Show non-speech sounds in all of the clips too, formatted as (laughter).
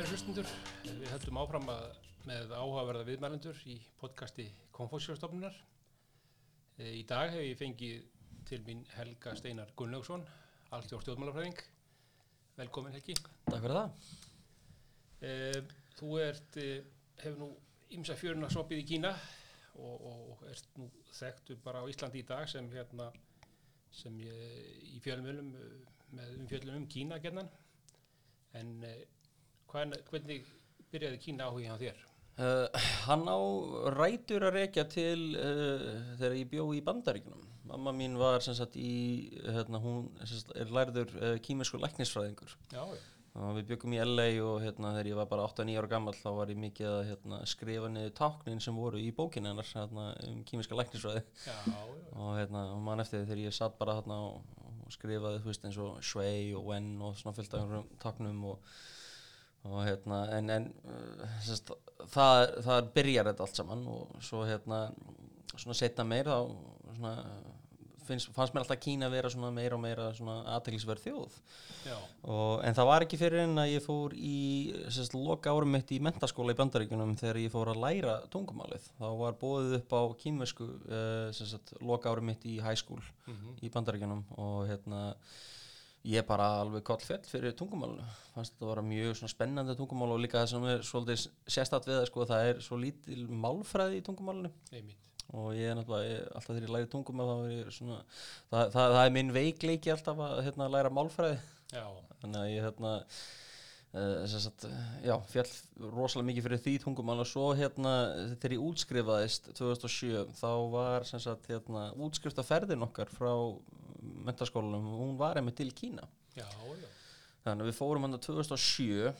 Kæri hlustundur. Við höldum áfram að, með áhugaverða viðmælendur í podcasti Konfósjórstofnunar. Í dag hef ég fengið til mín Helga Steinar Gunnlaugsson, alltjóð stjórnmálafræðing. Velkomin Helgi. Takk fyrir það. Eh, Þú ert, eh, hefur nú ymsa fjöruna soppið í Kína og, og ert nú þekktu bara á Íslandi í dag sem hérna sem ég, í fjölumölum með umfjöldum um Kína gerðan. En hvernig byrjaði Kína áhuga hjá þér? Uh, hann á rætur að rekja til uh, þegar ég bjó í bandaríkunum. Mamma mín var sem sagt í, hérna, hún sagt, er lærður uh, kímersku læknisfræðingur. Já, já. Við byggum í LA og hérna, þegar ég var bara 8-9 ára gammal þá var ég mikið að hérna, skrifa niður táknin sem voru í bókinu hennar hérna, um kímerska læknisfræði. Já, já. Og hérna, mann eftir þegar ég satt bara hérna og, skrifaði, þú veist, eins og Shui og Wen og svona einhverjum táknum og og hérna en, en uh, sest, það, það byrjar þetta allt saman og svo hérna svona setna meir þá svona, finnst, fannst mér alltaf Kína vera svona meira og meira aðteglisverð þjóð. Og, en það var ekki fyrir en að ég fór í sest, loka árum mitt í mentaskóla í Bandaríkunum þegar ég fór að læra tungumálið. Þá var bóðið upp á kínversku uh, loka árum mitt í high school Mhm. í Bandaríkunum og hérna ég bara alveg koll fell fyrir tungumálinu. Fannst þetta að vera mjög spennandi tungumál og líka það sem er svolítið sérstatt við það sko það er svo lítil málfræði í tungumálinu. Einmitt. og ég er náttúrulega, ég, alltaf þegar ég læri tungumál þá ég svona, það, það, það er minn veikleiki alltaf að hérna, læra málfræði. Já, þannig að ég hérna sagt, já, fjall rosalega mikið fyrir því tungumál og svo hérna þegar ég útskrifaðist 2007 þá var sem sagt hérna útskriftaferðin okkar frá mentaskólanum, hún var einmitt til Kína já, já. þannig að við fórum hann 2007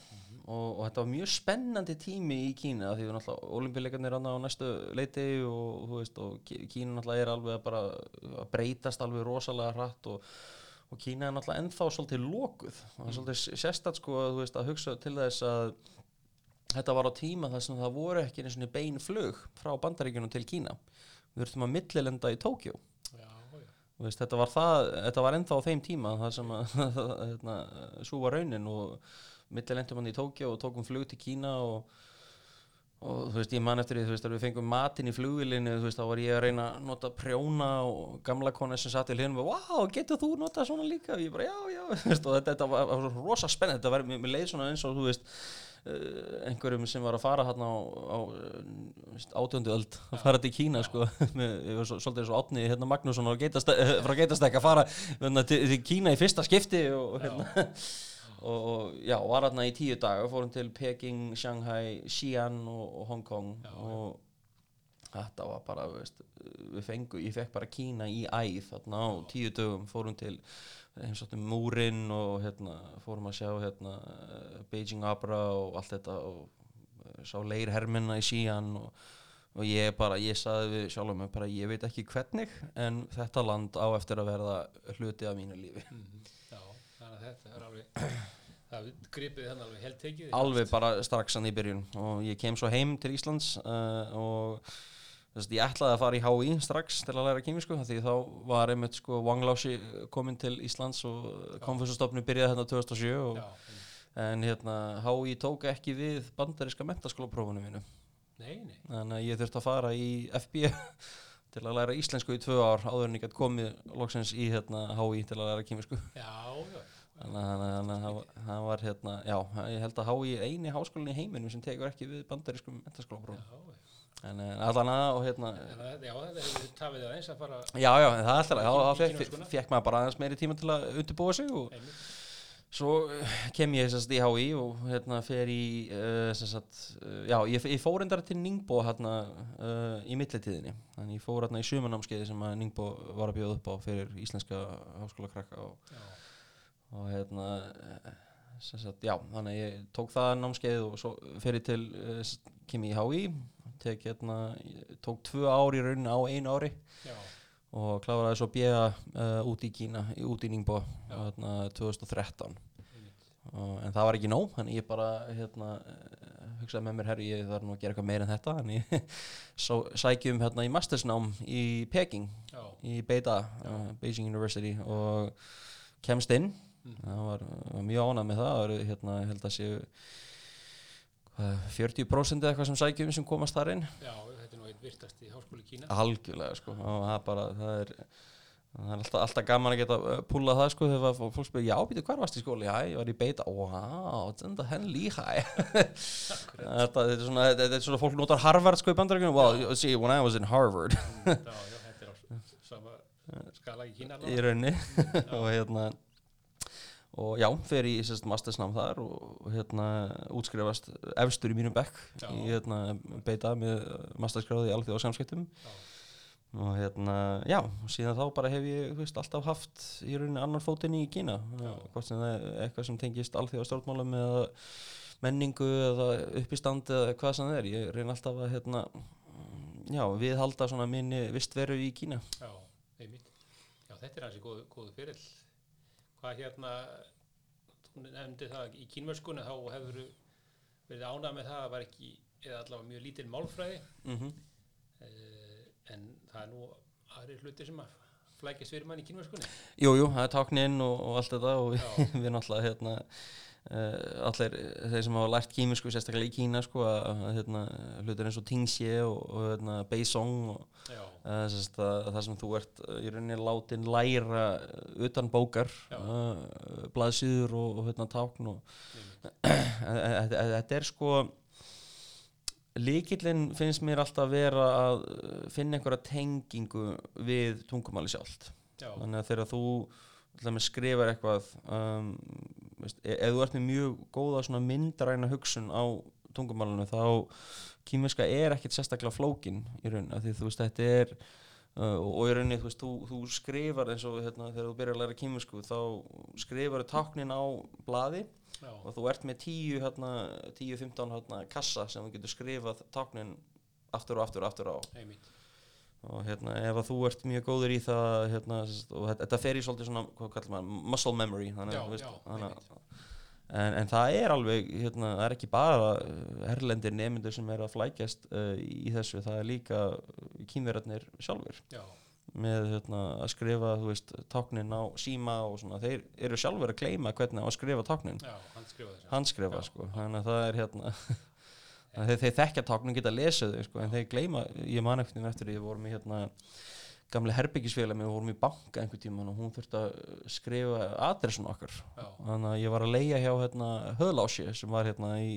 og, og þetta var mjög spennandi tími í Kína því við náttúrulega olimpíuleikarnir á næstu leiti og, veist, og Kí- Kína náttúrulega er alveg að bara að breytast alveg rosalega hratt og og Kína er náttúrulega ennþá svolítið lokuð. Og það er svolítið sérstætt sko að, veist, að hugsa til þess að þetta var á tíma þar sem það voru ekki einu svona bein flug frá bandaríkjunum til Kína. Við þurftum að millilenda í Tókjó veist, þetta var það, þetta var ennþá á þeim tíma það sem að (laughs) hérna, svo var raunin og millilendum hann í Tókjó og tókum flug til Kína og og þú veist, ég man eftir því, þú veist, að við fengum matinn í flugvilinu, þú veist, þá var ég að reyna að nota prjóna og gamla kona sem satt í hliðinu og wow, getur þú nota svona líka? Og ég bara, já, já, (laughs) þú veist, og þetta, þetta var, var rosa spennandi, þetta var, mér, leið svona eins og, þú veist, uh, einhverjum sem var að fara hérna á, átjöndu öld, að fara til Kína, sko, (laughs) með, svo- svolítið og átni, hérna, Magnússon (laughs) frá Geitastek að fara hérna, til Kína í fyrsta skipti og, hérna, og, og já, var hérna í tíu daga fórum til Peking, Shanghai, Xi'an og, og Hong Kong Já, já. og þetta var bara veist, við fengu, ég fekk bara Kína í æð þarna á tíu dögum fórum til múrin og hérna, fórum að sjá hérna, Beijing Opera og allt þetta og eh, sá leirhermina í Xi'an og, og ég bara, ég saði við sjálfum mig bara, ég veit ekki hvernig en þetta land á eftir að verða hluti af mínu lífi. Já, þannig að þetta er alveg, það gripið þannig alveg helt tekið. alveg bara strax hann í byrjun og ég kem svo heim til Íslands uh, og þess að ég ætlaði að fara í HÍ strax til að læra kýmisku því þá var einmitt sko Wang Laushi komin til Íslands og konfessustofnu byrjaði hérna 2007 og, Já, en hérna HÍ tók ekki við bandaríska mentaskólaprófunum mínu nei, nei. þannig að ég þurfti að fara í FB (laughs) til að læra íslensku í tvö ár áður en ég gæti komið loksins í hérna HÍ til að læra kýmisku Já, já. Þannig að- að- að það var- það hérna, já, ég held að HÍ er eini háskólinn í heiminum sem tekur ekki við bandarískum já. En eh, allan að og hérna, það- Já, hefur tafið aðeins að fara já, já, það alltaf, Í- þá í fekk, maður bara aðeins meiri tíma til að undirbúa sig og svo eh, kem ég sérst í HÍ og hérna fer í, uh, sérst, uh, já, ég, fór endara til Ningbo hérna í millitíðinni. Þannig ég fór hérna í sumanámskeiði sem að Ningbo var að bjóða upp á fyrir íslenska háskólakrakka og og hérna eh, sagt, já, þannig að ég tók það námskeið og svo fyrir til uh, ég í HÍ tek hérna, tók tvö ár í rauninni á einu ári já, og kláraði svo bjöða uh, út í Kína, út í Ningbo hérna, 2013 einmitt. og, en það var ekki nóg, þannig ég bara hérna, hugsaði með mér herri, ég þarf nú að gera eitthvað meira en þetta þannig ég (laughs) sækjum hérna í mastersnám í Peking Já, í Beida, uh, Beijing University og kemst inn. Það var, var mjög ánað með það það var, hérna, held að séu uh, 40% eða eitthvað sem sækjum sem komast þar inn. Já, þetta er nú einn virtasti háskóli Kína. algjörlega sko. Það er bara það er, það er alltaf, alltaf gaman að geta uh, púlað það sko þegar fó- fólk spyrir já býtu hvar varst í skóli, já ég var í beita wow, þetta henn líka. (laughs) Þetta, er svona, þetta, er svona fólk notar Harvard sko í bandarækjunum well, see when I was in Harvard. Já, já, þetta er á sama (laughs) skala í Kína. í raunni (laughs) og hérna og já, fer í sérst mastersnám þar og, hérna útskrifast efstur í mínum bekk í hérna beita með masterskráði í alþjóð og samskiptum Já, og hérna, já, síðan þá bara hef ég, þú veist, alltaf haft í rauninni annar fótinn í Kína. Hvort sem það er eitthvað sem tengist alþjóða stjórnmálum eða menningu eða uppistand eða hvað sem það er. Ég reyna alltaf að, hérna já, viðhalda svona minni vistveru í Kína. Já, einmitt. Já, þetta er hansi góðu fyrirl. Hvað hérna, þú nefndi það í kínverskunni, þá hefur verið ánað með það að var ekki, eða allavega mjög lítil málfræði, mm -hmm. eh, en það er nú aðri hluti sem að flækist fyrir mann í kínverskunni. Jú, jú, það er tákninn og, og allt þetta og við, (laughs) við náttúrulega hérna uh, allir þeir sem hafa lært kímisku sérstaklega í Kína sko að, hérna, hlutir eins og Tingxie og, og hérna, Beisong og uh, sérst, að, það sem þú ert í rauninni látin læra utan bókar uh, blaðsýður og, og hérna tákn (clears throat) þetta er sko líkillinn finnst mér alltaf vera að finna einhverja tengingu við tungumáli sjálft. Já, þannig að þegar þú skrifar eitthvað um, ef þú ert með mjög góða svona myndræna hugsun á tungumálinu þá kýmiska er ekkert sérstaklega flókin í raun því þú veist þetta er uh, og í rauninni þú veist þú, þú skrifar eins og hérna, þegar þú byrjar að læra kýmisku þá skrifar þú táknin á blaði já, og þú ert með 10 hérna, 10-15 hérna, kassa sem þú getur skrifað táknin aftur og aftur og aftur á einmitt. Og hérna ef að þú ert mjög góður í það hérna, og þetta, fer í svolítið svona hvað kallar maður, muscle memory þannig, Já, veist, já, þannig, að- en, en það er alveg hérna, það er ekki bara uh, erlendir nemyndur sem er að flækjast uh, í þessu, það er líka kýmverðarnir sjálfur Já, með hérna, að skrifa veist, táknin á síma og svona þeir eru sjálfur að gleyma hvernig að skrifa táknin. Skrifaði þessu. handskrifa Já, sko, þannig að það er hérna (laughs) þeir, þeir þekkja táknum geta lesið þau sko, en þeir gleyma, ég man eftir eftir því við vorum í hérna gamle herbyggisfélag við vorum í banka einhver tíman og hún þurfti að skrifa adressun okkar. Já, þannig að ég var að leia hjá hérna höðlási sem var hérna í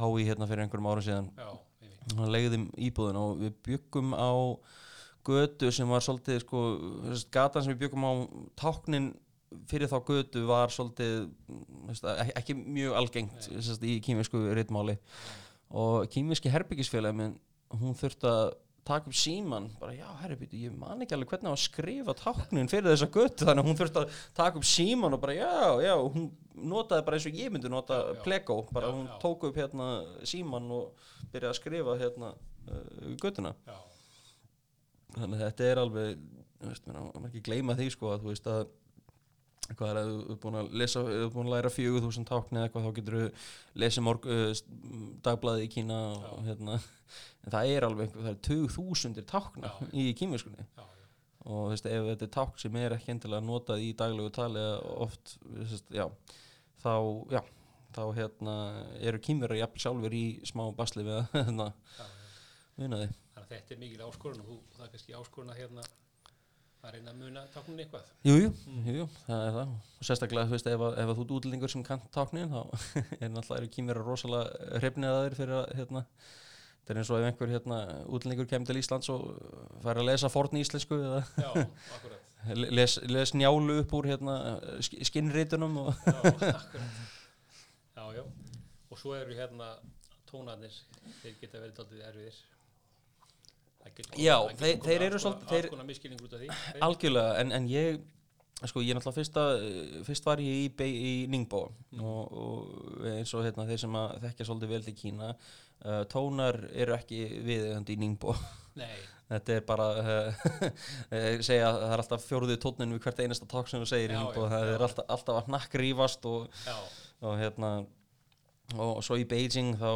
hái hérna fyrir einhverjum árum síðan. Einmitt. hann leiðum íbúðin og við byggum á götu sem var svolítið sko, gatan sem við byggum á táknin fyrir þá götu var svolítið ekki, mjög algengt í kýmisku ritmáli og kýmiski herbyggisfélagi minn hún þurfti að taka upp síman bara já herrbyggi, ég man ekki alveg hvernig að skrifa táknin fyrir þessa götu. Þannig að hún þurfti að taka upp síman og bara já, já, hún notaði bara eins og ég myndi nota plego, bara Já, hún já. tók upp hérna síman og byrjaði að skrifa hérna uh, götuna. Já, þannig að þetta er alveg þú veist, mér ekki gleyma því sko að þú veist að hvað er að þú ert búin að lesa þú ert búin að læra fjögur þúsund tákni eða eitthvað þá getur þú lesið morg uh, dagblaði í Kína og hérna. En það er alveg það er tug þúsundir tákna Já. í kímiskunni já, já, og þú veist, ef þetta er tákn sem er ekki endilega notað í daglegu tali oft, veist, já þá, já, þá hérna eru kýmverðar jafnvel sjálfur í smá basli við að (laughs) hérna, muna því. Þannig að þetta er mikil áskorun og þú, það er kannski áskorun að hérna að reyna að muna táknin eitthvað. Jú, jú, jú, það er það og sérstaklega, þú veist, ef, að, ef að þú ert útlendingur sem kann táknin, þá (laughs) er náttúrulega kýmverðar rosalega hrefnið að þeir fyrir að, hérna, þetta er eins og ef einhver, hérna, útlendingur kemur til Íslands og fær að lesa forn íslensku eða Já, (laughs) les, les njálu upp úr, hérna, sk- skinnritunum Já, akkurat. (laughs) Já, já. Og svo eru hérna tónarnir, þeir geta verið daldið erfiðir. Já, þeir- þeir eru svolítið- algjörlega, en, en ég sko, ég náttúrulega fyrst, að, fyrst var ég í, Bei- í Ningbo og, og eins og hérna, þeir sem þekkja svolítið vel til Kína uh, tónar eru ekki viðeigandi í Ningbo. Nei, (laughs) þetta er bara uh, (laughs) segja að það er alltaf fjóruðið tónnin við hvert einasta ták sem þú segir í Já, Ningbo. já, það já. er alltaf, alltaf að hnakkrýfast og, já, og hérna og svo í Beijing þá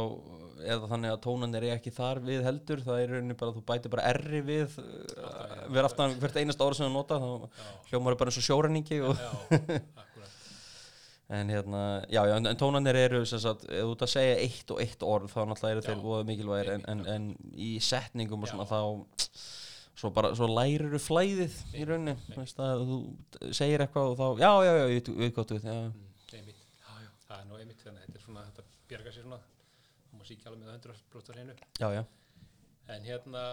er það þannig að tónanir er ekki þar við heldur. Það er rauninni bara að þú bætir bara erri við já. við aftan hvert einasta ára sem þú nota þá hljómar er bara eins og sjórenningi og, (laughs) en hérna, já, já, en, tónanir eru sem sagt, ef þú ert að segja eitt og eitt orð þá náttúrulega eru þeir voða mikilvægir. En, en, en í setningum og svona Já. þá svo bara, svo lærir þú flæðið í rauninni, þú segir eitthvað og þá, já, já, já, ég veit gott já, mm, einmitt, já, já, það er nú einmitt þannig að þetta er svona, þetta bjarga sér svona. Það má ekki alveg með 100% á hreinu. Já, já, en hérna,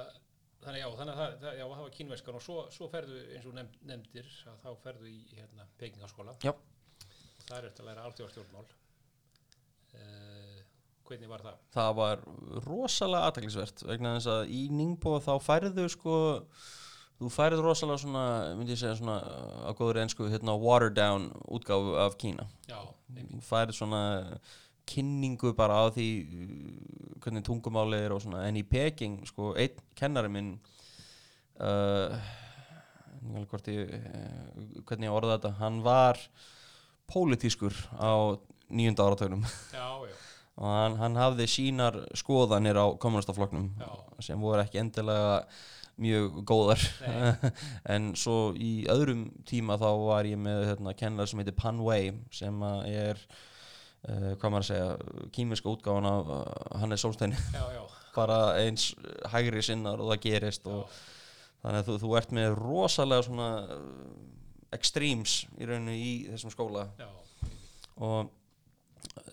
þannig já, þannig að það, það, já, það var kínverskan og svo, svo ferðu eins og nefnd, nefndir að þá ferðu í hérna Pekingaskóla. Já. og það er eftir að læra alþjóðarstjórnmál uh, hvernig var það? það var rosalega aðtaklisvert vegna þess að í Ningbo þá færðu sko þú færðu rosalega svona, myndi ég segja svona á góður einsku, hérna watered down útgáfu af Kína. Já, þú færðu svona kynningu bara á því uh, hvernig tungumáli er og svona. En í Peking sko, einn kennari minn uh, uh, hvernig ég orða þetta hann var pólitískur á nýjunda áratögnum já, já, (laughs) og hann, hann hafði sínar skoðanir á kommunistaflokknum Já. sem voru ekki endilega mjög góðar. (laughs) En svo í öðrum tíma þá var ég með hérna, kennar sem heitir Pan Wei sem er uh, hvað maður að segja kýmiska útgáfan af uh, Hannes Solstein (laughs) bara eins hægri sinnar og það gerist og þannig að þú, þú ert með rosalega svona uh, extremes í rauninu í þessum skóla. Já, og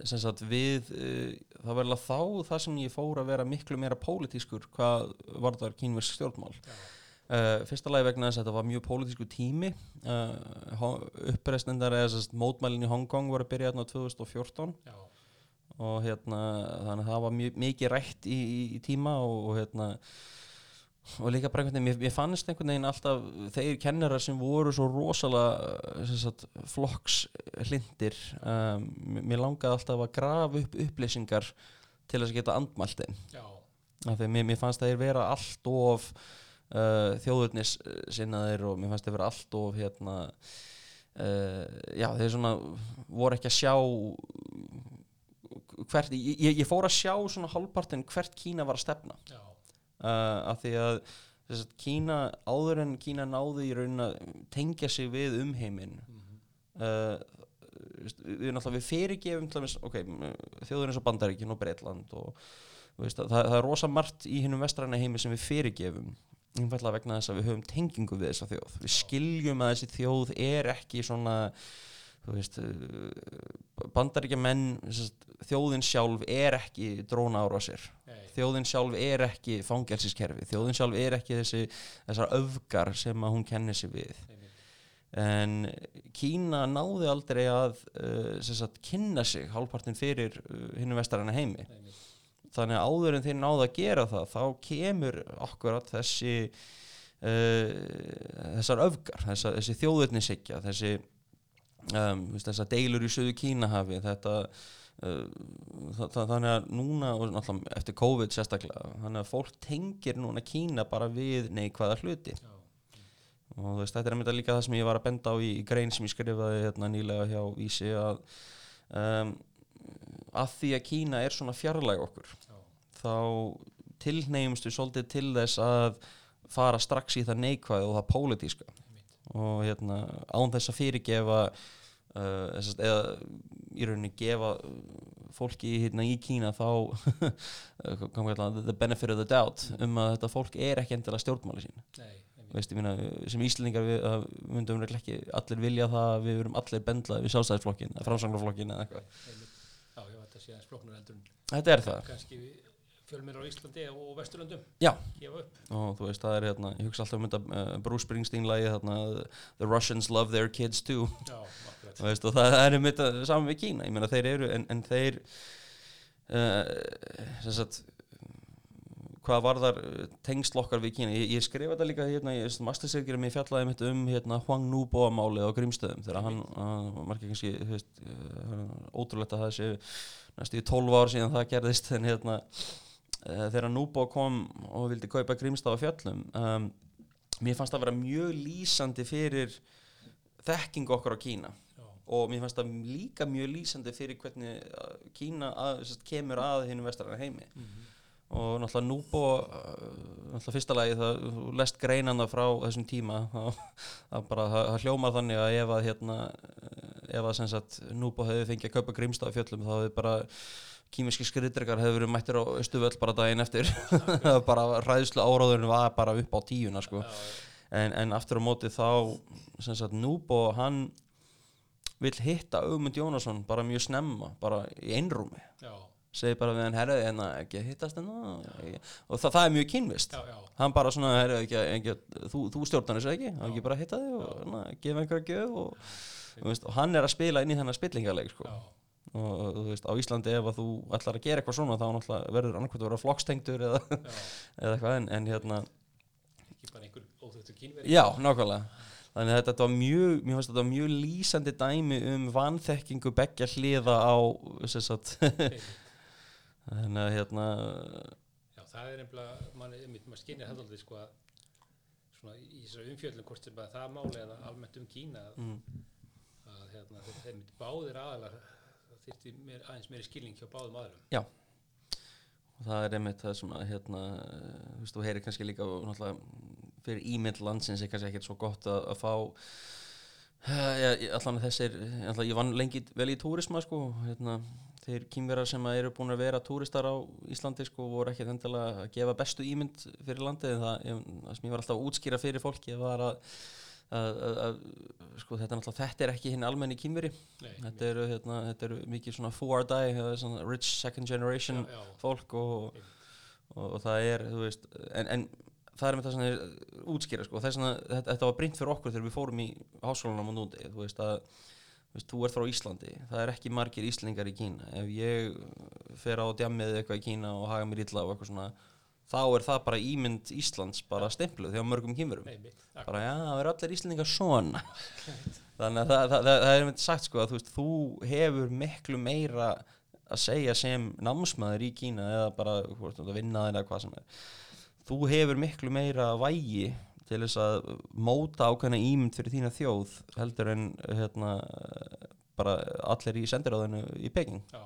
sagt við uh, það var alveg þá það sem ég fór að vera miklu meira pólitískur hvað varðar kínversk stjórnmál. Já, uh, fyrsta lagi vegna þess að þetta var mjög pólitísku tími. Uh, uppreistendar eða mótmælin í Hongkong voru að byrja hérna á 2014 já, og hérna þannig að það var mjög, mikið rætt í, í, í tíma og, og hérna og líka bara einhvern veginn, mér fannst einhvern veginn alltaf þeir kennarar sem voru svo rosalega sagt, flokks hlindir um, mér langaði alltaf að grafa upp upplýsingar til þess að geta andmælt þeim. Af því mér, mér fannst þeir vera allt of uh, þjóðurnis sinnaðir og mér fannst þeir vera allt of hérna uh, já þeir svona voru ekki að sjá hvert, ég, ég- ég fór að sjá svona hálfpartin hvert Kína var að stefna. Já, uh, af því að að Kína, áður en Kína náði í raunin að tengja sig við umheiminn mhm, uh, veist, við náttúrulega við fyrirgefum til dæmis, ok, þjóður eins og Bandaríkin og Breitland og veist, það, það er rosa margt í hinnum vestræna heimi sem við fyrirgefum einfallega vegna þess að við höfum tengingu við þessa þjóð. Við skiljum að þessi þjóð er ekki svona veist bandaríkja menn þjóðin sjálf er ekki dróna ára sér. Nei, þjóðin sjálf er ekki fangelsiskerfi. Þjóðin sjálf er ekki þessi, þessar öfgar sem að hún kennir sig við. Einmitt, en Kína náði aldrei að uh, sagt, kynna sig hálfpartin fyrir uh, hinnum vestaræna heimi. Einmitt, þannig að áður en þeir náðu að gera það þá kemur akkurat þessi uh, þessar öfgar þessa, þessi þjóðurnishyggja þessi um, þessar deilur í söðu Kínahafi þetta uh, þa þa þannig að núna og náttúrulega eftir COVID sérstaklega þannig að fólk tengir núna Kína bara við neikvæða hluti. Já, og veist, þetta er einmitt líka það sem ég var að benda á í, í grein sem ég skrifaði hérna nýlega hjá Vísi að um, að því að Kína er svona fjarlæg okkur já, þá tilneymstu svolítið til þess að fara strax í það neikvæð og það pólitíska og hérna án þess að fyrirgefa uh, þess að eða í rauninni gefa fólki hérna í Kína þá (laughs) kalla, the benefit of the doubt um að þetta fólk er ekki endilega stjórnmáli sín nei, veist, minna, sem Íslandingar við myndum örugglega ekki allir vilja það að við verum allir bendlaði við sjálfstæðisflokkin eða framsanglaflokkin eða eitthvað. Þetta er það. kannski fjölmir á Íslandi og Vesturlöndum. Já. gefa upp, og þú veist, það er hérna, ég hugsa alltaf um þetta uh, Bruce Springsteen lagi þarna The Russians love their kids too. Já, akkurat, Þú veist, og það er einmitt að- saman við Kína ég meina þeir eru, en, en þeir uh, sem sagt hvað varðar uh, tengsl okkar við Kína, ég, ég skrifa þetta líka hérna, ég mastersirkjum ég fjallaði mitt um hérna Huang Nu-Boa málið á Grímstöðum þegar hann, margir kannski þú veist, ótrúlegt að það sé næstu í 12 ár síðan það gerðist en hérna þegar Núbó kom og vildi kaupa Grímstaf á fjöllum um, mér fannst það vera mjög lýsandi fyrir þekking okkar á Kína. Já, og mér fannst það líka mjög lýsandi fyrir hvernig uh, Kína að, sest, kemur að hinn vestarana heimi. Mhm, og náttúrulega Núbó uh, náttúrulega fyrsta lagi það lest greinanda frá þessum tíma (laughs) það bara það, það hljómar þannig að ef að hérna ef að Núbo hefði fengið að kaupa grímstaf fjöllum þá hefði bara kímiski skriðdrekar hefði verið mættir á Östuvöll bara daginn eftir. (laughs) Bara ræðslu áráðurinn var bara upp á tíuna sko. en, en aftur á móti þá sem sagt Núbo hann vill hitta Augmund Jónasson bara mjög snemma, bara í einrúmi. Já, segi bara við hann, herru, en ekki að hittast en og það, það er mjög kynvist. Já, já, hann bara svona, herru, ekki, ekki, þú, þú stjórnar þessu ekki, hann ekki bara að hitta þig og na, gefa einhverja gjöf og, og, veist, og hann er að spila inn í þennan spillingarleik sko. Og, þú veist, á Íslandi ef að þú ætlar að gera eitthvað svona þá náttúrulega verður annarkvæmt að vera flokkstengdur eða, eða eitthvað en, en hérna, ekki bara einhver óþögtu kínveri. já, nákvæmlega þannig að þetta, var mjög, mér finnst þetta mjög lýsandi dæmi um vanþekkingu beggja hliða á þannig að hérna Já, það er einmitt, maður skynir það aldrei sko að svona í þessari umfjöldum hvort sem það máli eða almennt um Kína að, mm, að hérna, þeir myndi báðir aðalar það þyrfti meir, aðeins meiri skilning hjá báðum aðalum. Já og það er einmitt það sem að hérna, þú veist, þú heyrir kannski líka og náttúrulega fyrir ímynd landsins er kannski ekkert svo gott að, að fá ja, allan þessir allan, ég vann lengi vel í túrisma sko, hérna, þeir kýmverar sem eru búin að vera túristar á Íslandi sko, voru ekkert endilega að gefa bestu ímynd fyrir landið en það, ég, það sem ég var alltaf að útskýra fyrir fólki var að, að, sko, þetta, er þetta er ekki hinn almenni kýmveri Nei, þetta eru, hérna, þetta eru mikið svona eða svona rich second generation já, já, fólk og, og, og það er, þú veist, en, en það er með það svona útskýra, sko, þess að þetta, þetta var brýnt fyrir okkur þegar við fórum í háskólanum og núti, þú veist að þú veist, þú ert frá Íslandi, það er ekki margir Íslingar í Kína, ef ég fer á djammið eitthvað í Kína og haga mér illa og eitthvað svona, þá er það bara ímynd Íslands bara stempluð hjá mörgum mitt, bara já, það er allir Íslandingar svona. (laughs) Þannig að það, það, það, það er mynd sagt sko að þú veist, þú hefur miklu meira að segja sem námsmaður í Kína eða bara hvort þú ert að vinna eða hvað sem er. Þú hefur miklu meira vægi til þess að móta ákveðna ímynd fyrir þína þjóð heldur en hérna bara allir í sendiráðinu í Peking. Já,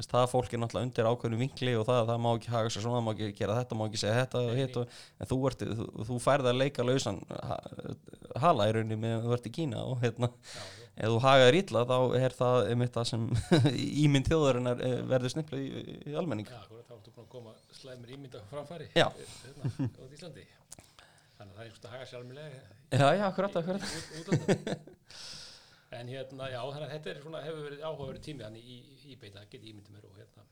það fólk er náttúrulega undir ákveðinu vinkli og það, það má ekki haga sér svona, það má ekki gera þetta, má ekki segja þetta og hitt og, en þú, ert, þú, þú færð að leika lausan ha, hala í rauninni með að þú ert í Kína og hérna, ef þú hagaðir illa þá er það einmitt það sem (laughs) ímynd þjóðarinnar eh, verður snipplu í, í almenning. já, akkurat, þá ertu búin að koma slæmur ímynda framfæri Já. hérna, á Íslandi. Þannig að það er einhvers að haga sér almennilega Já, já, akkurat, akkurat. í út-. (laughs) en hérna, já, þannig að þetta er svona, hefur verið áhugaverið tími hann í, í beita, get ímyndið mér og hérna,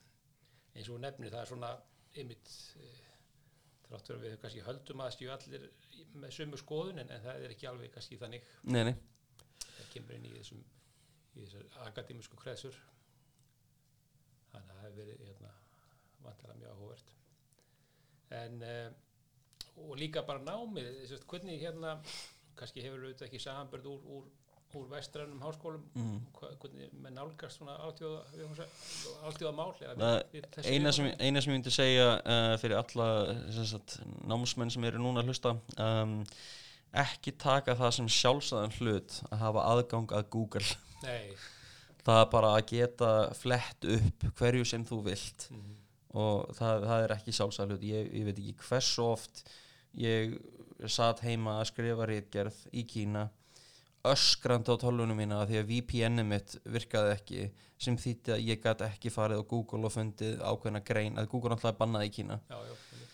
eins og nefnir, það er svona ymmit, þráttur að við kannski höldum að skjú allir með sömu skoðun, en, en það er ekki alveg kannski þannig, Nei, nei, það kemur inn í þessum, í þessar akademísku kreðsur, þannig að það hefur verið, hérna, vantilega mjög áhugavert. En, uh, og líka bara námið, hvernig hérna, kannski hefur auðvitað ekki samanbörð úr, úr, úr vestrænum háskólum, mm. hvernig með nálgast svona alþjóða, alþjóða mál eða Það við- við þessi eina sem, eina sem ég myndi segja uh, fyrir alla sagt, námsmenn sem eru núna að hlusta um, ekki taka það sem sjálfsæðan hlut að hafa aðgang að Google. Nei, (laughs) það er bara að geta flett upp hverju sem þú vilt. Mm, og það, það er ekki sjálfsæðan hlut. Ég, ég veit ekki hversu oft ég satt heima að skrifa rítgerð í Kína öskrandi á tölvunum mína því að VPN-ið mitt virkaði ekki sem þýtti að ég gæti ekki farið á Google og fundið ákveðna grein að Google náttúrulega er bannað í Kína. Já, já,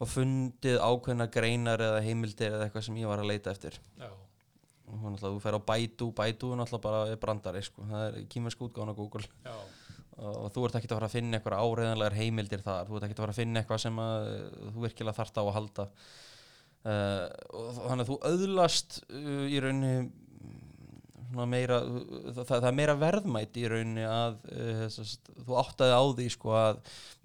og fundið ákveðna greinar eða heimildir eða eitthvað sem ég var að leita eftir. Já, og hún náttúrulega, þú fer á Baidu, Baidu er náttúrulega bara brandari, sko, það er kýmersk útgáðan á Google. Já, og þú ert ekki að fara að finna eitthvað áreiðanlegar heimildir þar, þú ert ekki að fara að finna eitthvað sem að uh, þú virkilega þarft á að halda. Uh, og þannig að þú öðlast uh, í rauninni meira, það, það er meira verðmæti í rauninni að uh, sest, þú áttaði á því sko að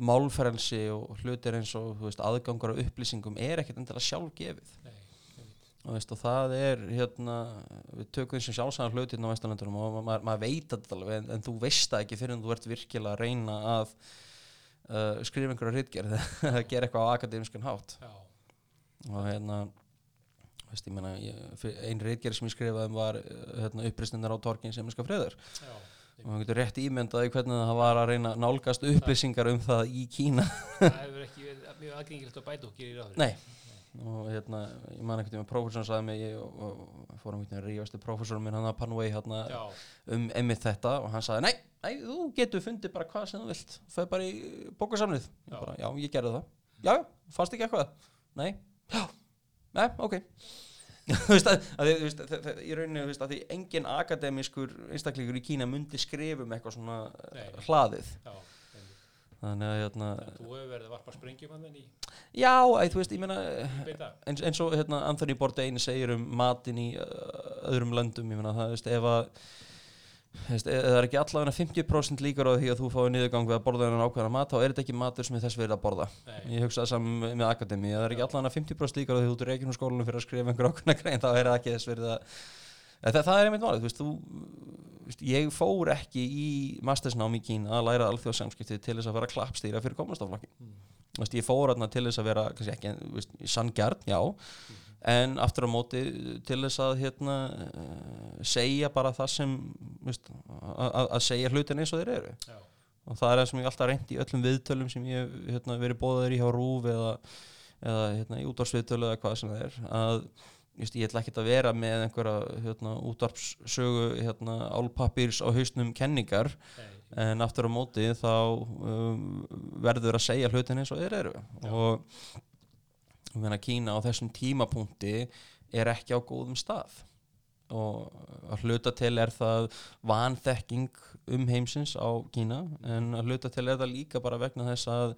málferelsi og hlutir eins og veist, aðgangur á upplýsingum er ekkert endilega sjálfgefið. Nei, og, veist, og það er hérna, við tökum þessum sjálfsæðan hlutin á Vesturlöndunum og ma- maður, maður veit þetta alveg en, en þú veist það ekki fyrir en þú ert virkilega að reyna að uh, skrifa einhverja ritgerð (laughs) að gera eitthvað á akademískan hátt. Já, og hérna veist, ég meina, ég, fyr- ein ritgerð sem ég skrifaði um var uh, hérna, upprýstinnar á torkin sem friður já, og maður getur rétt ímyndaði hvernig það var að reyna að nálgast upplýsingar um það í Kína. Það hefur ekki verið mjög aðgengilegt að bæta og gerir ráður Nei, og hérna, ég man ekkert um að prófessorinn sagði mig ég, og, og fórum einhvern veginn rífastu prófessorinn minn hann að Panway hérna, já, um einmitt þetta. Og hann sagði, nei, nei, þú getur fundið bara hvað sem þú vilt, er bara í bókasamnið Já. ég gerði það. Já, fannst ekki eitthvað? Nei, já, nei, ok. (laughs) Þú veist að, að veist, þ- þ- í rauninni, þú veist, að því engin akademískur einstaklingur í Kína myndi skrifa um eitthvað svona Nei. uh, hlaðið. Já þannig að, hérna, að þú hefur verið að varpa sprengjum hann í já, æ, þú veist, ég meina beita eins, eins og hérna, Anthony Bourdain segir um matinn í uh, öðrum löndum ég meina það, þú veist, ef að ef það er ekki allavega 50% líkur á því að þú fái niðurgang við að borða þennan ákveðna mat þá er þetta ekki matur sem er þess verið að borða? Nei, ég hugsa það saman með akademi það er ekki allavega 50% líkur á því að þú ert reikinn úr skólanum fyrir að skrifa einhver ákveðna (laughs) grein þá er það ekki þess verið að Eða það, það er einmitt málið, þú veist, ég fór ekki í mastersnám í Kína að læra alþjóðsamskipti til þess að vera klappstýra fyrir komastoflokkin Mm. Ég fór þarna til þess að vera sanngjarn, já en aftur á móti til þess að hérna, uh, segja bara það sem veist, að, að- segja hlutin eins og þeir eru. Já, og það er það sem ég alltaf reyndi í öllum viðtölum sem ég hef hérna, verið bóðaður í hjá RÚV eða, eða hérna, í útvarpsviðtölu eða hvað sem það er að just, ég ætla ekkert að vera með einhverja hérna, útvarpssögu hérna, álpappírs á hausnum kenningar. Nei, en aftur á móti þá um, verður að segja hlutin eins og þeir eru. Já. og ég meina Kína á þessum tímapunkti er ekki á góðum stað. Og að hluta til er það vanþekking um heimsins á Kína en að hluta til er það líka bara vegna þess að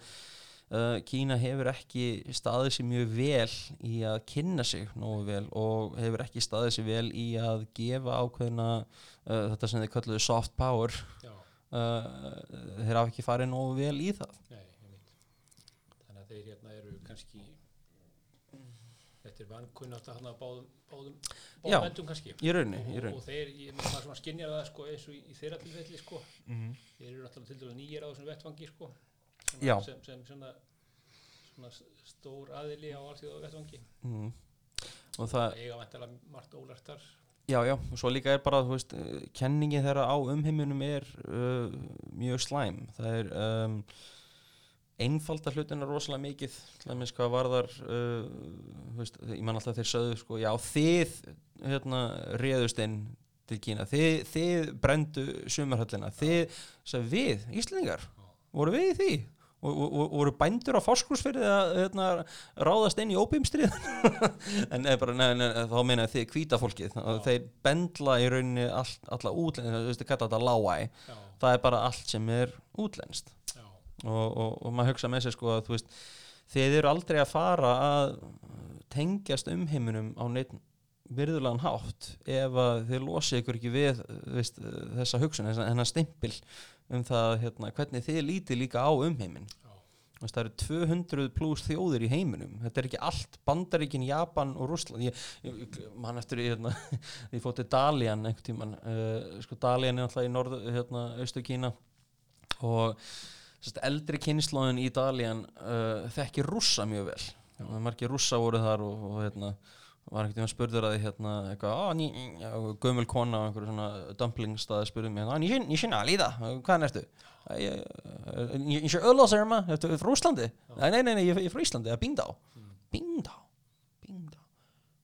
uh, Kína hefur ekki staðið sér mjög vel í að kynna sig nógu vel og hefur ekki staðið sér vel í að gefa ákveðna uh, þetta sem þið kalluðu soft power. Uh, þeir hafa ekki farið nógu vel í það. Nei. Þannig að þeir hérna eru kannski Er vankunnátt að hann að báðum báðum, Já. báðum endum kannski í rauninni, í og, rauninni. og þeir, ég, maður svona skinjar það sko eins og í, í þeirra tilfelli sko Mhm. þeir eru náttúrulega til dælu nýjir á þessum vettvangi sko Já. svona, sem, sem svona, svona stór aðili á alþjóða vettvangi Mm. og það, eiga vantilega margt ólertar já, já, og svo líka er bara, þú veist, uh, kenningi þeirra á umheiminum er uh, mjög slæm. Það er um, einfalda hlutina rosalega mikið, til dæmis hvað varðar, uh, veist, ég man alltaf þeir sögðu, sko, já, þið, hérna, réðust inn til Kína, þið, þið brendu sumarhöllina, þið, sagði við, Íslendingar, voru við í því? Og, og, og voru bændur á fórskursfyrði að hérna, ráðast inn í óbímstrið (laughs) en eða bara, nei, nei, þá meina þið hvíta fólkið þeir bendla í rauninni all, alla já, það er bara allt sem er útlenskt. já, og, og, og maður hugsa með sér sko að þú veist, þið eru aldrei að fara að tengjast umheiminum á neitt virðulegan hátt ef að þið losið ykkur ekki við veist, þessa hugsun, þennan stimpil um það hérna, hvernig þið lítið líka á Þú veist, það eru 200 pluss þjóðir í heiminum. Þetta er ekki allt Bandaríkin, Japan og Rússland. Ég, ég, ég man eftir hérna, (laughs) ég fótt til Dalian einhvern tíman uh, sko Dalian er alltaf í norð hérna, austu Kína og sérst, eldri kynnslóðin í Dalian uh, þekki rússa mjög vel ja. margir rússa voru þar og, og hérna var einhvern tímann spurður að hérna eitthvað, gömul kona á einhverju svona dumplingstaði spurði mig, á, ný, ný sinna, líða, hvaðan ertu? Ég ég sé Öllásarma, ertu frá Íslandi? Nei, nei, nei, nei, ég er frá Íslandi, það er Bingdá Bingdá, Bingdá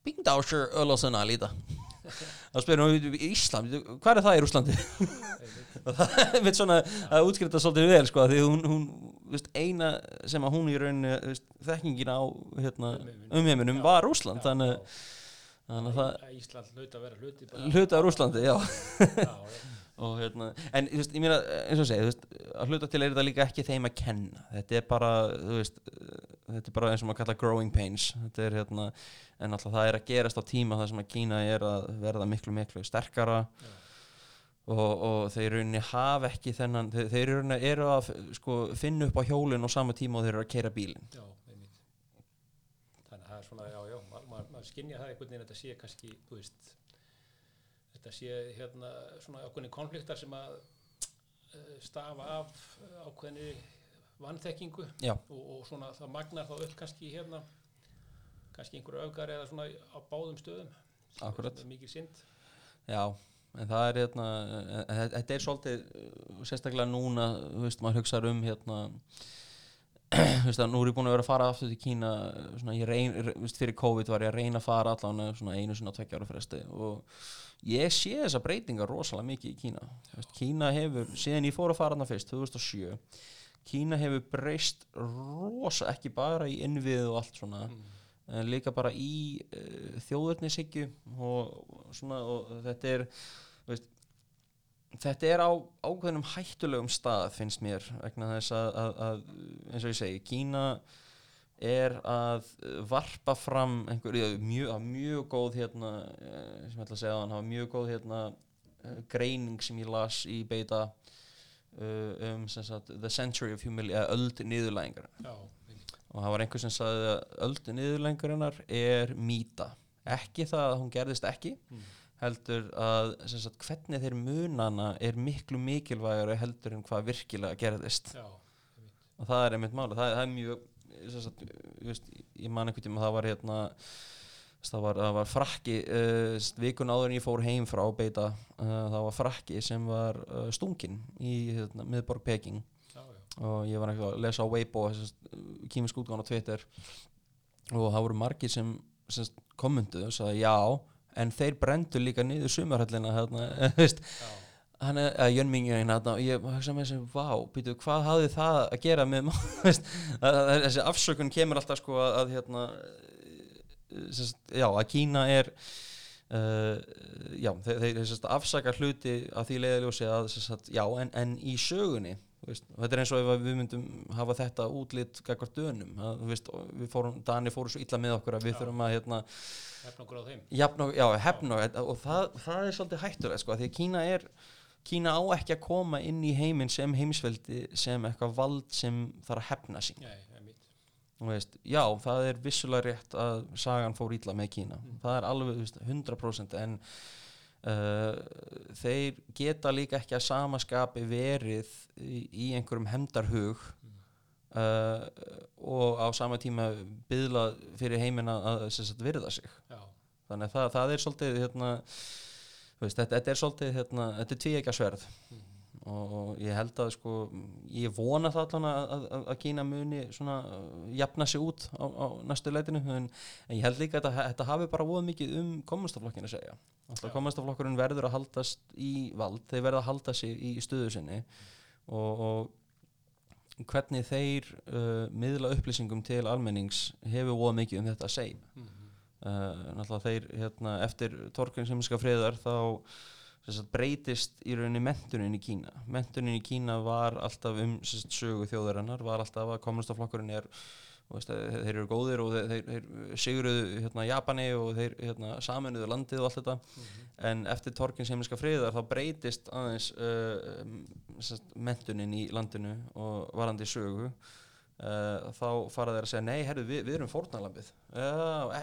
Bingdá sér Öllásarna, líða (laughs) þá spyrir hún, Ísland, hvað er það í Rúslandi? (laughs) það er mitt svona að útskrifa svolítið vel, sko, því hún, hún veist, eina sem að hún í rauninni veist, þekkingin á hérna, Umheiminum. Já, var Rúsland já, þannig, já. þannig að það Að Ísland hlaut að vera hluti bara. Hluta af Rúslandi, já. (laughs) Og hérna, en þú veist, ég meina eins og segja, þú veist, að hluta til er þetta líka ekki þeim að kenna, þetta er bara þú veist, þetta er bara eins og maður kalla growing pains, þetta er hérna en alltaf það er að gerast á tíma þar sem að Kína er að verða miklu miklu sterkara. Og, og þeir rauninni hafa ekki þennan, þeir, þeir rauninni eru að sko, finna upp á hjólinn á sama tíma og þeir eru að keira bílinn. Já, einmitt. Þannig að það er svona, já, já maður ma ma skynja það einhvern veginn að þetta sé kannski, þú veist þetta sé hérna svona ákveðni konfliktar sem að uh, stafa af ákveðni vanþekkingu Já. og, og svona það magnar þá upp kannski hérna kannski einhverju öfgar eða svona á báðum stöðum er mikið synd. Já, en það er hérna, en þetta er svolítið uh, sérstaklega núna, veist, maður hugsaður um hérna (clears throat) veist nú er ég búin að vera að fara aftur til Kína svona, reyn, veist, fyrir COVID var ég að reyna að fara allan einu sinna tveggja ára fresti. Og ég sé þessa breytingar rosalega mikið í Kína. Veist, Kína hefur, síðan ég fór að fara hana fyrst 2007 Kína hefur breyst rosa, ekki bara í innviðu og allt svona en líka bara í uh, þjóðurnishyggju og, svona og þetta er veist, þetta er á ákveðnum hættulegum stað finnst mér vegna þess að, að, að eins og ég segi, Kína er að varpa fram einhver, já, mjög, mjög góð hérna, eh, sem ég ætla að segja hann hafa mjög góð hérna eh, greining sem ég las í beita um sagt, The Century of Humility, eða öld niðurlæðingar já, og það var einhver sem sagði að öldu niðurlengurinnar er mýta. Ekki það að hún gerðist ekki Mm. heldur að sagt, hvernig þeir munana er miklu mikilvægari heldur en hvað virkilega gerðist. Já, og það er einmitt máli, það, það er mjög sagt, veist, ég man einhvern tíma það var hérna það var, það var frakki uh, vikun áður en ég fór heim frá beita uh, það var frakki sem var uh, stungin í hérna, miðborg Peking og ég var eitthvað að lesa á Weibo kýmisk útgáðan á Twitter. Og það voru margir sem, sem kommentuðu og sagði já en þeir brendu líka niður sumarhöllina hérna, (laughs) hann er að Jönmingin hérna, og ég hugsa með þessi, vá, býtu, hvað hafði það að gera með (laughs) að, þessi afsökun kemur alltaf sko að, að hérna eh, sem sagt, já, að Kína er uh, já, þeir, þeir sem sagt, afsaka hluti af því leiðaljósi að já, en, en í sögunni veist, þetta er eins og ef við myndum hafa þetta útlit gagvart dönum að, veist, við fórum, Dani fóru svo illa með okkur að við Já. þurfum að hérna, hefna okkur á þeim jafn og, já, hefna og, það, það er svolítið hættulegt sko, því Kína er Kína á ekki að koma inn í heiminn sem heimsveldi sem eitthvað vald sem þarf að hefna sín Nei, veist, já, það er vissulega rétt að sagan fór ítla með Kína Mm. það er alveg þú veist, 100% en uh, þeir geta líka ekki að samaskapi verið í, í einhverjum hemdarhug Mm. uh, og á sama tíma byðla fyrir heiminn að, að virða sig Já, þannig að það, það er svolítið hérna, veist, þetta, þetta er svolítið hérna, þetta er tvíekja sverð Mhm. Og, og ég held að sko ég vona það allan að, að, að- Kína muni svona uh, jafna sig út á, á næstu leitinu en, en ég held líka að þetta, hafi bara voða mikið um kommunistaflokkin að segja. Alltaf Já. kommunistaflokkurinn verður að haldast í vald, þeir verða að halda sig í stöðu sinni og, og hvernig þeir uh, miðla upplýsingum til almennings hefur voða mikið um þetta að segja. Mhm, uh, náttúrulega þeir hérna, eftir þá sem sagt, breytist í rauninni mentunin í Kína. Mentunin í Kína var alltaf um sagt, sögu þjóðarinnar var alltaf að kommunistaflokkurinn er veist, eh, þeir eru góðir og þeir, þeir, sigruðu hérna, Japani og þeir hérna, saminuðu landið og allt þetta. Mhm, en eftir torkensimska friðar þá breytist aðeins uh, sagt, mentunin í landinu og varandi sögu uh, þá fara þeir að segja nei, herru, við, við erum fórnalambið uh,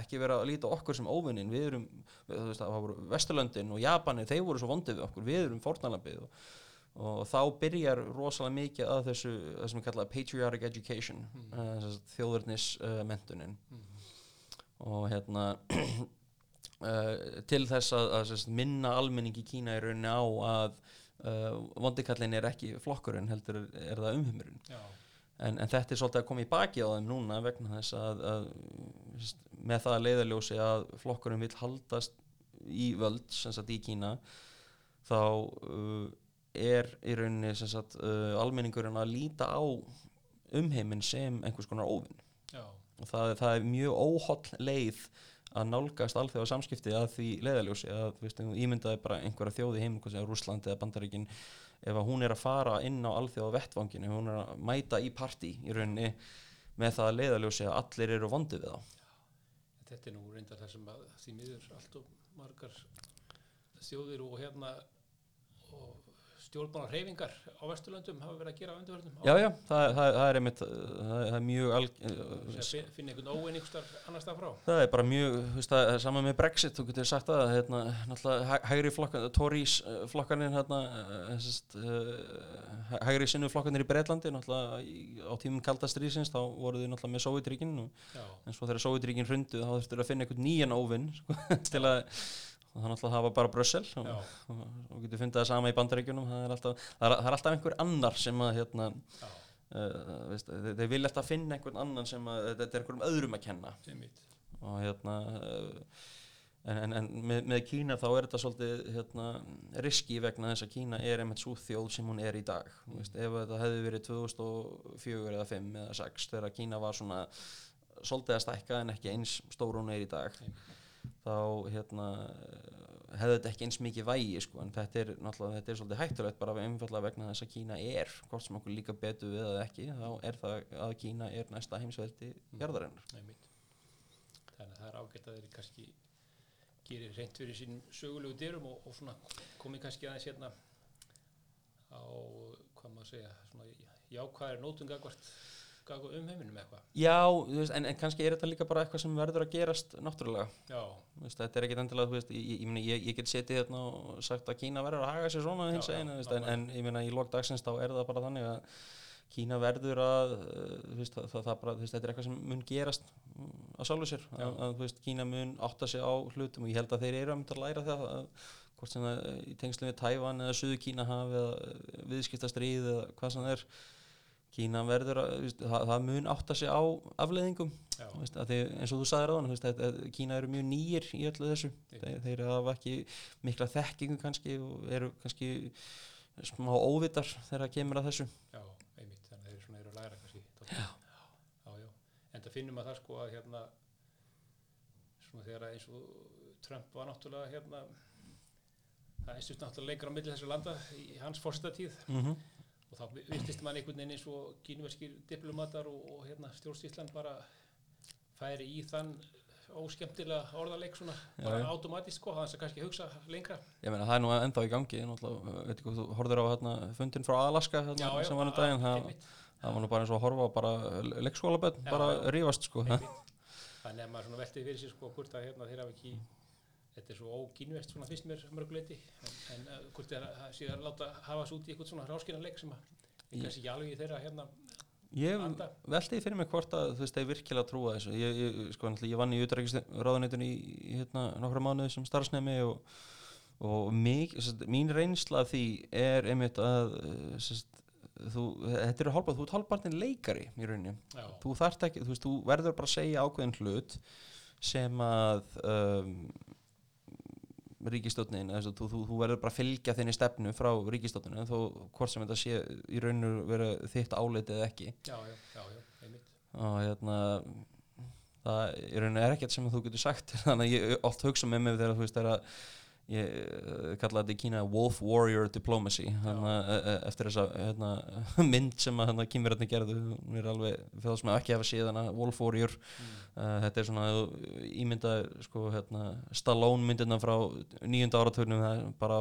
ekki vera að líta okkur sem óvinnin við erum, við, þú veist, það voru Vesturlöndin og Japani, þeir voru svo vondið við okkur. Við erum fórnalambið og, og þá byrjar rosalega mikið að þessu það sem er kallað patriotic education Mhm. uh, þjóðurnis uh, mentunin mhm, og hérna uh, (clears throat) til þess að, að sérst, minna almenning í Kína í rauninni á að uh, vondikallin er ekki flokkurinn heldur er, er það umhumurinn já, en, en þetta er svolítið að koma í baki á þeim núna vegna þess að, að með það að leiðaljósi að flokkurinn vill haldast í völd sem sagt í Kína þá uh, er í rauninni sem sagt, uh, almenningurinn að líta á umheiminn sem einhvers konar óvinn. Og það, það er mjög óholl leið að nálgast alþjóða samskipti að því leiðaljósi að veist, ímyndaði bara einhverja þjóði heim, Rússland eða Bandaríkin ef hún er að fara inn á alþjóða vettvanginu, hún er að mæta í partí í rauninni með það að leiðaljósi að allir eru vondið við þá. Þetta er nú reyndar það sem að því miður allt og margar þjóðir og hérna og stjórnbánar hreyfingar á Vesturlöndum hafa verið að gera á undirverðnum Já, já, það, það, það er einmitt það, það er mjög alg, sem finna einhvern óein ykkur annars stað frá? Það er bara mjög, þú veist það er saman með Brexit, þú getur sagt það, hérna, náttúrulega hæ- hægri flokkan, Tories uh, flokkanir, hérna, uh, hægri sinnu flokkanir í Breitlandi, náttúrulega á tímum kalda strísins, þá voru þið náttúrulega með Sovjetríkin og já, en svo þegar Sovjetríkin hrundu þá þurftur að finna einhvern nýjan óvinn, sko, (laughs) til að, það náttúrulega það var bara Brussel og, og, og getur fundið það sama í bandaríkjunum, það er alltaf, það er, það er alltaf einhver annar sem að, hérna, uh, veist, þeir, þeir vilja alltaf finna einhvern annan sem að þetta er einhverjum öðrum að kenna. Og hérna uh, en, en, en með, með Kína þá er þetta svolítið hérna, riski vegna þess að Kína er einmitt svo þjóð sem hún er í dag. Mm. veist, ef þetta hefði verið 2004 eða 5 eða 6 þegar Kína var svona svolítið að stækka en ekki eins stór hún er í dag. Mm. Þá hérna hefði þetta ekki eins mikið vægi sko, en þetta er náttúrulega þetta er svolítið hættulegt bara einfallega vegna þess að Kína er hvort sem okkur líka betur við eða ekki þá er það að Kína er næsta heimsveldi jarðarinnar. Einmitt. þannig að það er ágætt að þeir kannski gerir reynd fyrir sín sögulegu dyrum og, og svona komið kannski aðeins hérna á, hvað maður segja svona jákvæðir gagvart um heiminum eitthvað? Já, veist, en, en kannski er þetta líka bara eitthvað sem verður að gerast náttúrulega. Já, veist, þetta er ekkit endilega, veist, ég, ég, ég, ég, get setið hérna og sagt að Kína verður að haga sér svona Já, já, einu, veist, en, en ég meina í lok dagsins þá er það bara þannig að Kína verður að, uh, það, það, það bara, þetta er eitthvað sem mun gerast mm, að sjálfu sér, Já. að, að, Kína mun átta sig á hlutum og ég held að þeir eru að mynda að læra það, að, hvort sem það í tengslu við Tævan eða Suðu Kína hafi eða viðskiptastríð eða hvað sem það er, Kína verður að, það, það mun átta sig á afleðingum veist, því, eins og þú sagðir á hann veist, að, að Kína eru mjög nýjir í öllu þessu. Þeir, þeir hafa ekki mikla þekkingu kannski og eru kannski smá óvitar þegar það kemur að þessu. Já, einmitt þannig að þeir eru svona eru að læra kannski já, já, já, en það finnum að það sko að hérna svona þegar eins og Trump var náttúrulega hérna það einstust náttúrulega lengra á milli þessu landa í hans fórstatíð mm -hmm. Og þá virtist mann einhvern veginn eins og kínverskir diplomatar og, og hérna, stjórnstíslan bara færi í þann óskemmtilega orðarleik svona Já, bara já. automatist sko, þannig að kannski hugsa lengra. Ég meina það er nú ennþá í gangi þú horfður á hérna, fundin frá Alaska hérna, sem var nú daginn það, einmitt, það var nú bara eins og að horfa á bara leikskólaböld, Já, bara já. rífast sko. Þannig að maður veltið fyrir sér sko hvort að hérna þeir hafa ekki þetta er svo ókínvest svona fyrst mér mörguleiti en, en uh, hvort er að síðan láta hafa svo út í eitthvað svona ráskinan sem að Ég- kannski ekki alveg í þeirra hérna Ég því fyrir mig hvort að þú veist, þeir virkilega trúa þessu. Ég, ég, sko, ég vann í utrækisráðunitun í, hérna, nokkra mánuði sem starfsnemi og, og mig, sest, mín reynsla því er einmitt að eh, sest, þú, þetta eru hálfbart, þú ert hálfbartin leikari í rauninni. Þú ekki, þú veist, þú verður bara að segja ákveðin hlut sem að um, ríkistjótnin, þú, þú, þú verður bara að fylgja þinni stefnu frá ríkistjótninu þó hvort sem þetta sé í rauninu vera þitt álitið eða ekki. Já, já, já, já, einmitt. Og hérna það í rauninu er ekkert sem þú getur sagt. (laughs) Þannig að ég oft hugsa með mig þegar þú veist þegar að ég uh, kalla þetta í Kína Wolf Warrior Diplomacy. Hana, uh, eftir þessa hérna, (laughs) mynd sem að hérna, kýmverðarnir gerðu hún er alveg, fyrir það sem ekki hafa séð hana Wolf Warrior. Mm. uh, þetta er svona ímynda sko, hérna, Stallone myndina frá nýjunda er bara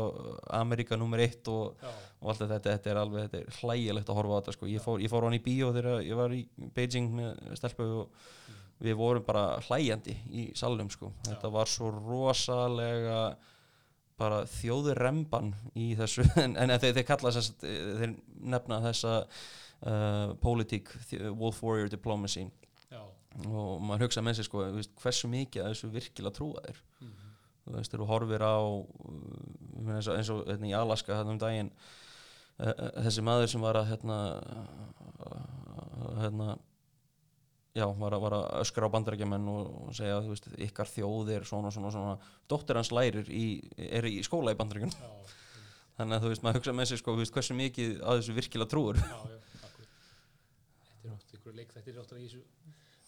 Amerika nummer eitt og já, og allt þetta, þetta er alveg þetta er hlægilegt að horfa á þetta sko. ég, fór, ég fór á hann í bíó þegar ég var í Beijing með stelpu og við vorum bara hlæjandi í salnum sko. þetta var svo rosalega bara þjóðurremban í þessu (laughs) en, en þeir, þeir kalla þess þeir nefna þessa uh, politík, Wolf Warrior Diplomacy. Já, og maður hugsa með sér sko, veist, hversu mikið að þessu virkilega trúa þér mm. þú veist, þegar þú horfir á meina, eins og, hérna, í Alaska hérna um daginn uh, þessi maður sem var að hérna, hérna já, var var að öskra á bandarækjumenn og, segja að ykkar þjóð er svona svona svona, dóttir hans lærir í, er í skóla í bandarækjun já, (laughs) þannig að þú veist, maður hugsa með sér sko, veist, hversu mikið að þessu virkilega trúur já, já, þetta er oft ykkur leik þetta er oft í þessu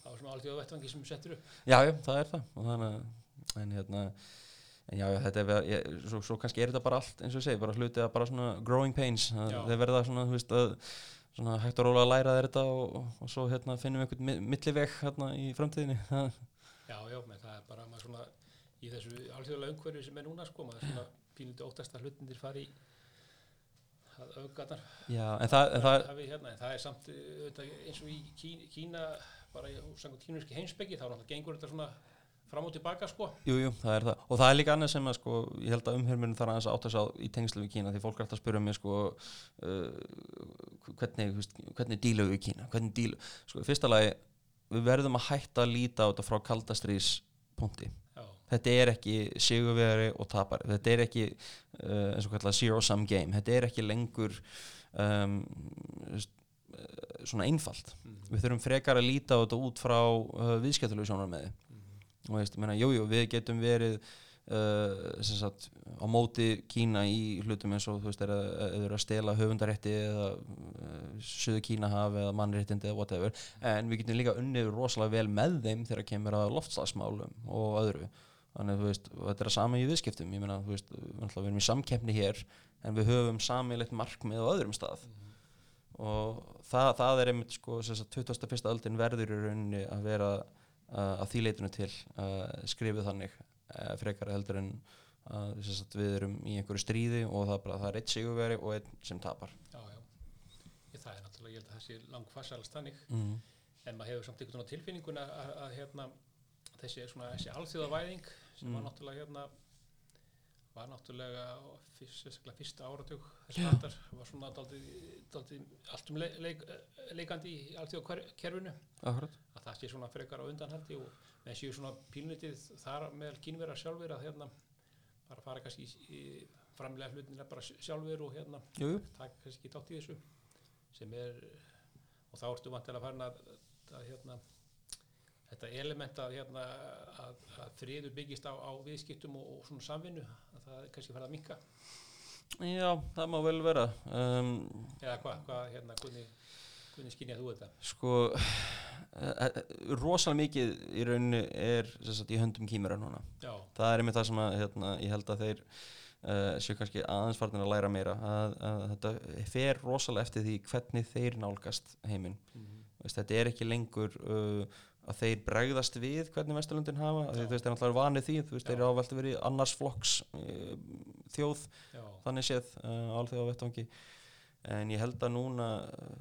á þessum áltíða vettvangi sem settur upp. Já, já, það er það. Og þannig að en hérna en já, já, þetta er, ég, svo, svo kannski er þetta bara allt eins og ég segi, bara hluti að bara svona growing pains, að Já. þeir verða svona, þú veist, að svona hægt og rólega að læra þér þetta og, og svo hérna finnum við einhvern mi- milliveg hérna í framtíðinni. (laughs) Já, já, menn það er bara maður svona í þessu alþjóðlega umhverfi sem er núna sko, maður svona pínlítið óttast að hlutindir fari í að öfgarnar já, en það, en það hafi hérna, en það er samt uh, auðvitað, eins og í Kína, bara í samkvæmt kínurski heimsbyggi þá náttúrulega gengur þetta svona fram og tilbaka sko Jú, jú, það er það. Og það er líka annað sem að sko, ég held að umhörmurinn þarf aðeins að átta sig á í tengslu við Kína því fólk er alltaf að spyrja mig sko, uh, hvernig, hvernig dílu við Kína, hvernig dílu, sko, fyrsta lagi, við verðum að hætta að líta á þetta frá kaldastrís punkti. já, Þetta er ekki sigurveri og tapari, þetta er ekki uh, eins og kallað zero sum game, þetta er ekki lengur um, uh, svona einfalt Mhm. við þurfum frekar að líta á þetta út frá uh, viðskiptulegu sjónar með Mhm. Og veist, ég meina, jú, jú, við getum verið uh, sagt á móti Kína í hlutum eins og þú veist, að, eða eru að stela höfundarétti eða uh, söðu Kínahaf eða mannréttindi eða whatever. En við getum líka unnið rosalega vel með þeim þegar kemur að loftslagsmálum og öðru. Þannig að þú veist, og þetta er að sama í viðskiptum. Ég meina, þú veist, við erum í samkeppni hér en við höfum samilegt markmið á öðrum stað. Og það, það er einmitt sko, sem sagt, 21. öldin verður í rauninni að vera að því leitinu til uh, skrifuð þannig uh, frekar heldur en að við erum í einhverju stríði og það er bara það er eitt sigurveri og einn sem tapar Já, já. Ég, það er náttúrulega, ég held að það sé langfarsalast þannig. mm. En maður hefur samt einhvern tilfinninguna að, að, að hérna, þessi, þessi alþjóðavæðing sem var Mm. náttúrulega hérna, var náttúrulega sérstaklega fyrsta áratug aldar, var svona daldið, daldið allt um leik, leik, leikandi í alþjóðakerfinu. Akkurat. Að það sé svona frekar á undanhaldi og með séu svona pílnitið þar meðal kínverðar sjálfur að hérna bara fara kannski í, í framlega hlutina bara sjálfur og hérna Jú, taka kannski ekki dátt í þessu sem er og þá ertu vantilega farin að, að hérna þetta element að, hérna, að, að friður byggist á, á viðskiptum og, og svona samvinnu að það kannski farið að minka Já, það má vel vera. Um, eða hvað, hvað hérna, hvernig, hvernig skynja þú þetta? Sko uh, rosalega mikið í rauninni er sagt, í höndum kýmura núna. Já, það er einmitt það sem að, hérna, ég held að þeir uh, séu kannski aðeins farnir að læra meira að, að þetta fer rosalega eftir því hvernig þeir nálgast heiminn. Mm Veist, þetta er ekki lengur uh, að þeir bregðast við hvernig Vesturlundin hafa veist, þeir er náttúrulega vanið því veist, þeir eru vera í annars flokks uh, þjóð, já, þannig séð uh, alþjóða vettvangi en ég held að núna uh,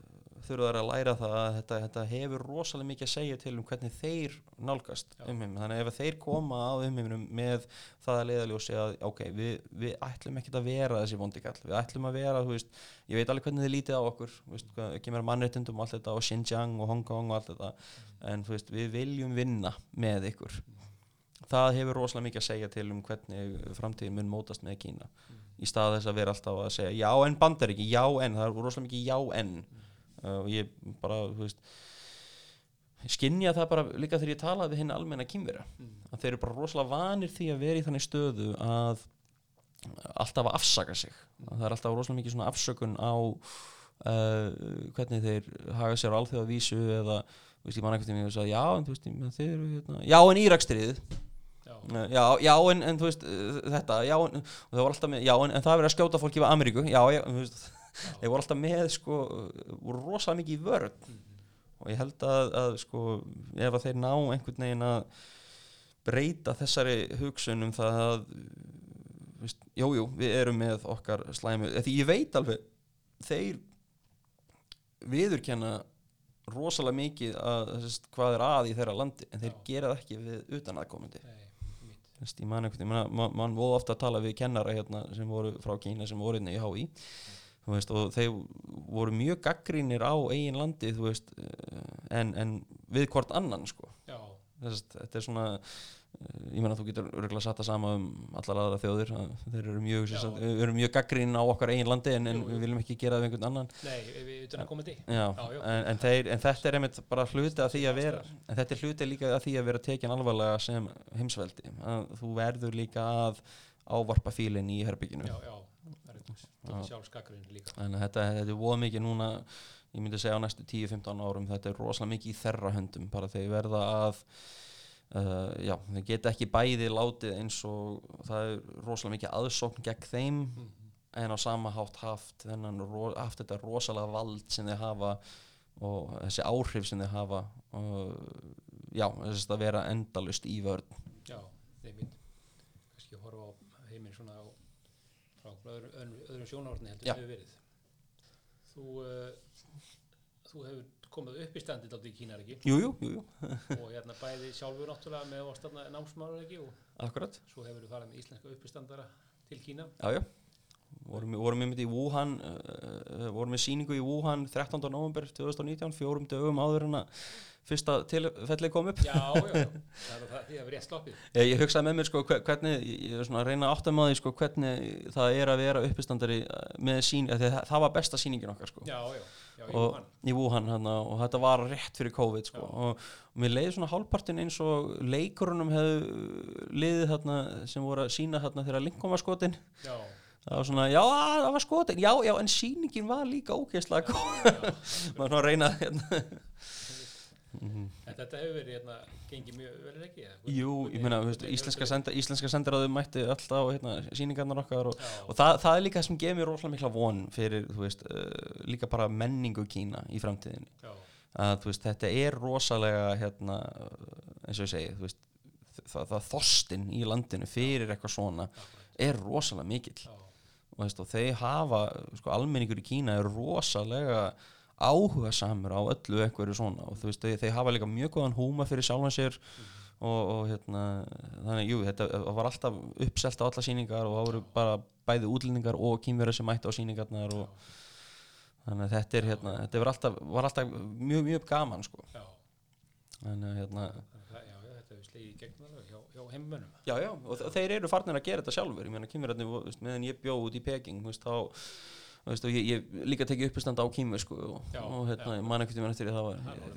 þurfa þær að læra það að þetta, þetta hefur rosalega mikið að segja til um hvernig þeir nálgast Já. umheiminn, þannig að ef þeir koma á umheiminum með það að leiðaljósi að ok, við, við ætlum ekkert að vera þessi vondikall, við ætlum að vera veist, ég veit alveg hvernig þið lítið á okkur veist, hvað, kemur að mannréttindum og allt þetta og Xinjiang og Hong Kong og allt þetta. En þú veist, við viljum vinna með ykkur. Það hefur rosalega mikið að segja til um hvernig framtíðin mun mótast með Kína. Í stað þess að vera alltaf að segja já en bandaríki, já en, það er rosalega mikið já en. Uh, og ég bara, þú veist skinja það bara líka þegar ég talaði við hinn almenna kýmvera mm, að þeir eru bara rosalega vanir því að vera í þannig stöðu að alltaf að afsaka sig. Að það er alltaf rosalega mikið svona afsökun á uh, hvernig þeir haga sér á alþjóða vísu eða veist, ég man ekkert um ég sagði, já en þú veist, þeir eru hérna, já en Írakstriðið já, Uh, Já, já, en, en þú veist þetta, já, en, og það var alltaf með, já, en, en það er verið að skjóta fólki við Ameríku, já, já, þú veist, þeir voru alltaf með, sko, voru rosalega mikið í vörð mm, og ég held að, að sko, ef að þeir ná einhvern veginn að breyta þessari hugsun um það að, veist, jú, við erum með okkar slæmu, því ég veit alveg, þeir viðurkenna rosalega mikið að, þess, hvað er að í þeirra landi, en þeir Já. gera það ekki við utan aðkomandi. veist, ég man veginn, mann man voru ofta að tala við kennara hérna sem voru frá Kína sem voru hérna í HÍ þú veist, og þeir voru mjög gaggrínir á eigin landi veist, eh, en, en við hvort annan sko, Þess, þetta er svona eh, ég meina þú getur örgulega satt að sama um allar aðra þjóðir, að þeir eru mjög erum mjög gaggrín á okkar eigin landi en, en við viljum ekki gera það við einhvern annan. Nei, við utan að koma til. En, en, þeir, en þetta er einmitt bara hluti af því að vera en þetta er hluti líka af því að vera tekin alvarlega sem heimsveldi. Að þú verður líka að ávarpa fílinn í herbygginu já, já, það þetta sjálfskakkurinn líka. Þannig að þetta, þetta er voða mikið núna ég myndi segja á næstu 10-15 árum þetta er rosalega mikið í þerra höndum bara þeir verða að uh, já, þeir geta ekki bæði látið eins og það er rosalega mikið aðsókn gegn þeim mm, en á sama hátt haft þennan, ro- haft þetta rosalega vald sem þeir hafa og þessi áhrif sem þeir hafa og já, þess að vera endalust í vörn. Já, nei, mitt kannski horfa á heiminn svona á, frá öðru, öðru, öðrum sjónarhorni heldur Já. hefur verið. Þú uh, þú hefur komið upp í standið aldrei í Kínar ekki? Jú, jú, jú, jú, (laughs) og hérna bæði sjálfur náttúrulega með að stafna námsmáður ekki? Og akkurat. svo hefur þú farið með íslenska uppistandara til Kína. Já, já. Vorum, vorum við í Wuhan uh, vorum við sýningu í Wuhan 13. november 2019 fjórum dögum áður en að fyrsta tilfellið kom upp. Já, já, já, það er það því að við rétt sloppið. ég, ég hugsaði með mér sko hve- hvernig ég er svona að reyna að átta með því sko hvernig það er að vera uppistandari eh, með sín, að það, það var besta sýningin okkar sko. Já, já, já, í Wuhan. í Wuhan hana, og þetta var rétt fyrir COVID sko. Og, og mér leiði svona hálfpartin eins og leikurunum hefðu liðið þarna sem voru að sína þarna þegar Lincoln var skotin Já, það var svona, já það var skotin já, já, en sýningin var líka ógeðslega góð. (laughs) Maður svona að reyna hérna. Mhm. en þetta hefur verið hérna, gengið mjög vel ekki? eða? jú, ég meina, þú veist, íslenska, senda, íslenska sendiráðu mætti alltaf hérna, sýningarnar okkar og, og það, það er líka það sem gefur mér rosalega mikla von fyrir, þú veist, uh, líka bara menningu Kína í framtíðinni já, að þú veist, þetta er rosalega hérna, eins og ég segi þú veist, það, það þorstinn í landinu fyrir eitthvað svona er rosalega mikill já, og, veist, og þeir hafa, sko, almenningur í Kína er rosalega áhuga samur á öllu einhverju svona. Og þú veist, þeir, þeir hafa líka mjög góðan húma fyrir sjálfan sér og, og hérna, þannig, jú, þetta var alltaf uppselt á alla sýningar og það voru bara bæði útlendingar og kýmverið sem mætti á sýningarnar og þannig að þetta er hérna, þetta var alltaf, var alltaf mjög, mjög gaman sko. Já, þannig að hérna, já, já, í gegn alveg hjá, hjá heimönnum. já, já, og þe- þeir eru farnir að gera þetta sjálfur, ég meina kýmverðarnir, meðan ég bjó út í Peking, þú veist, þá veist, og ég, ég líka tekið uppistand á kýmur sko, og, Já, og hérna, já. ég man ekkert um eftir því, það var,